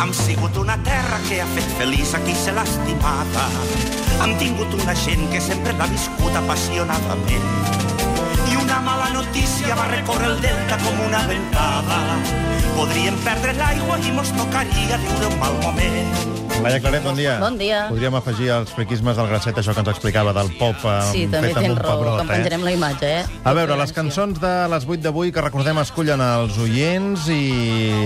Hem sigut una terra que ha fet feliç a qui se l'ha estimada. Hem tingut una gent que sempre l'ha viscut apassionadament. Una mala notícia va recórrer el delta com una ventada. Podríem perdre l'aigua i mos tocaria viure un mal moment. Laia Claret, bon dia. Bon dia. Podríem afegir als friquismes del Gracet això que ens explicava del pop eh, Sí, també fet amb tens un raó, pebrot, que en penjarem la imatge, eh? A veure, les cançons de les 8 d'avui que recordem escullen els oients i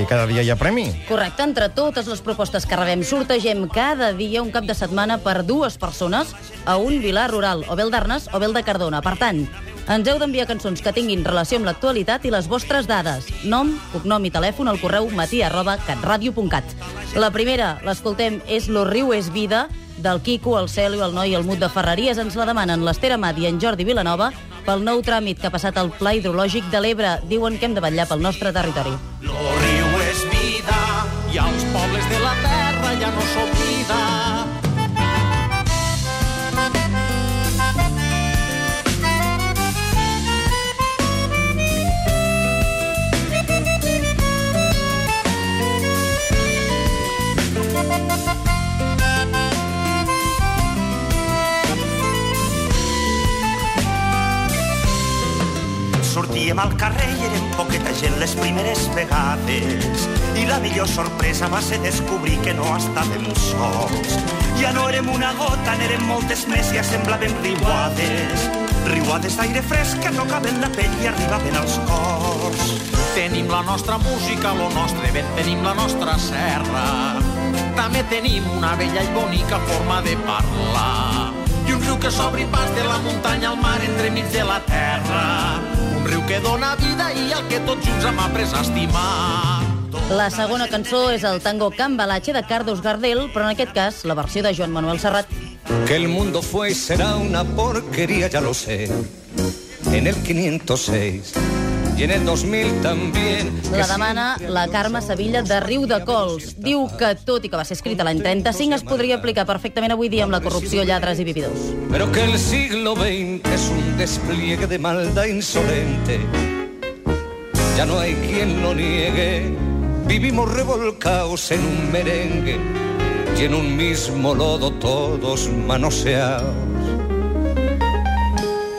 cada dia hi ha premi. Correcte, entre totes les propostes que rebem, sortegem cada dia un cap de setmana per dues persones a un vilar rural, o bé el d'Arnes o bé el de Cardona. Per tant, ens heu d'enviar cançons que tinguin relació amb l'actualitat i les vostres dades. Nom, cognom i telèfon al correu matí arroba catradio.cat. La primera, l'escoltem, és Lo riu és vida, del Quico, el Celio, el Noi i el Mut de Ferreries. Ens la demanen l'Ester Amat i en Jordi Vilanova pel nou tràmit que ha passat al Pla Hidrològic de l'Ebre. Diuen que hem de vetllar pel nostre territori. Lo riu és vida i als pobles de la terra ja no s'oblida. Sortíem al carrer i érem poqueta gent les primeres vegades i la millor sorpresa va ser descobrir que no estàvem sols. Ja no érem una gota, n'érem moltes més i ja semblàvem riuades. Riuades d'aire fresc que tocaven la pell i arribaven als cors. Tenim la nostra música, lo nostre vent, tenim la nostra serra. També tenim una bella i bonica forma de parlar. I un riu que s'obri pas de la muntanya al mar entremig de la terra. Un riu que dona vida i al que tots junts hem après a estimar. La segona cançó és el tango Cambalache de Carlos Gardel, però en aquest cas la versió de Joan Manuel Serrat. Que el mundo fue y será una porquería, ya lo sé. En el 506 y en el 2000 también. La demana la Carme Sevilla de Riu de Cols. Diu que, tot i que va ser escrita l'any 35, es podria aplicar perfectament avui dia amb la corrupció, lladres i vividors. Pero que el siglo XX es un despliegue de maldad insolente. Ya no hay quien lo niegue. Vivimos revolcados en un merengue y en un mismo lodo todos manoseados.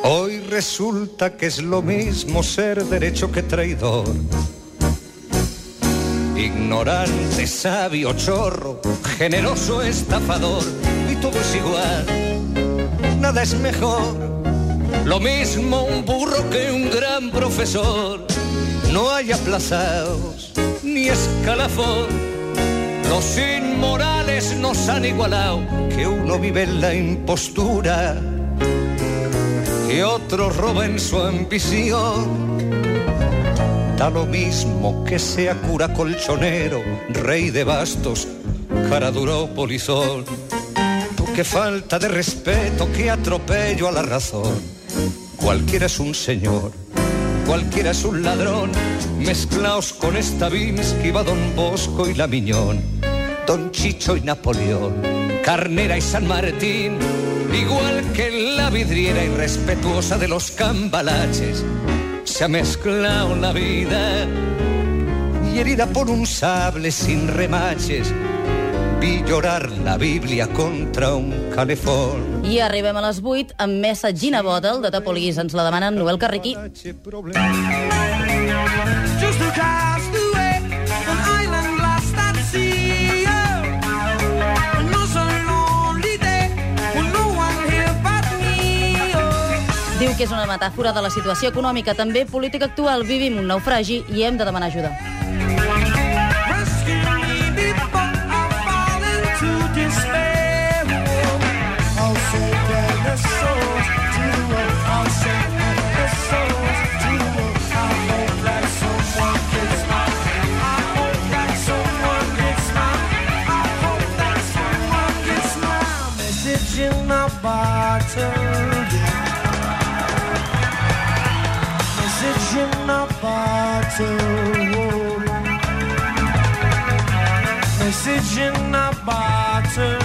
Hoy resulta que es lo mismo ser derecho que traidor. Ignorante, sabio, chorro, generoso, estafador, y todo es igual, nada es mejor. Lo mismo un burro que un gran profesor. No hay aplazados ni escalafón. Los inmorales nos han igualado, que uno vive en la impostura y otro roba en su ambición. Da lo mismo que sea cura colchonero, rey de bastos, cara duro polizón. Qué falta de respeto, qué atropello a la razón. Cualquiera es un señor, cualquiera es un ladrón, mezclaos con esta que va Don Bosco y la Miñón, Don Chicho y Napoleón, Carnera y San Martín, igual que la vidriera irrespetuosa de los cambalaches, se ha mezclado la vida y herida por un sable sin remaches, vi llorar la Biblia contra un calefón. I arribem a les 8 amb Messagina Bottle de Topolis. Ens la demanen Noel Carriquí. Just a cast Diu que és una metàfora de la situació econòmica, també política actual. Vivim un naufragi i hem de demanar ajuda. Rescue in a bottle. Message in a bottle.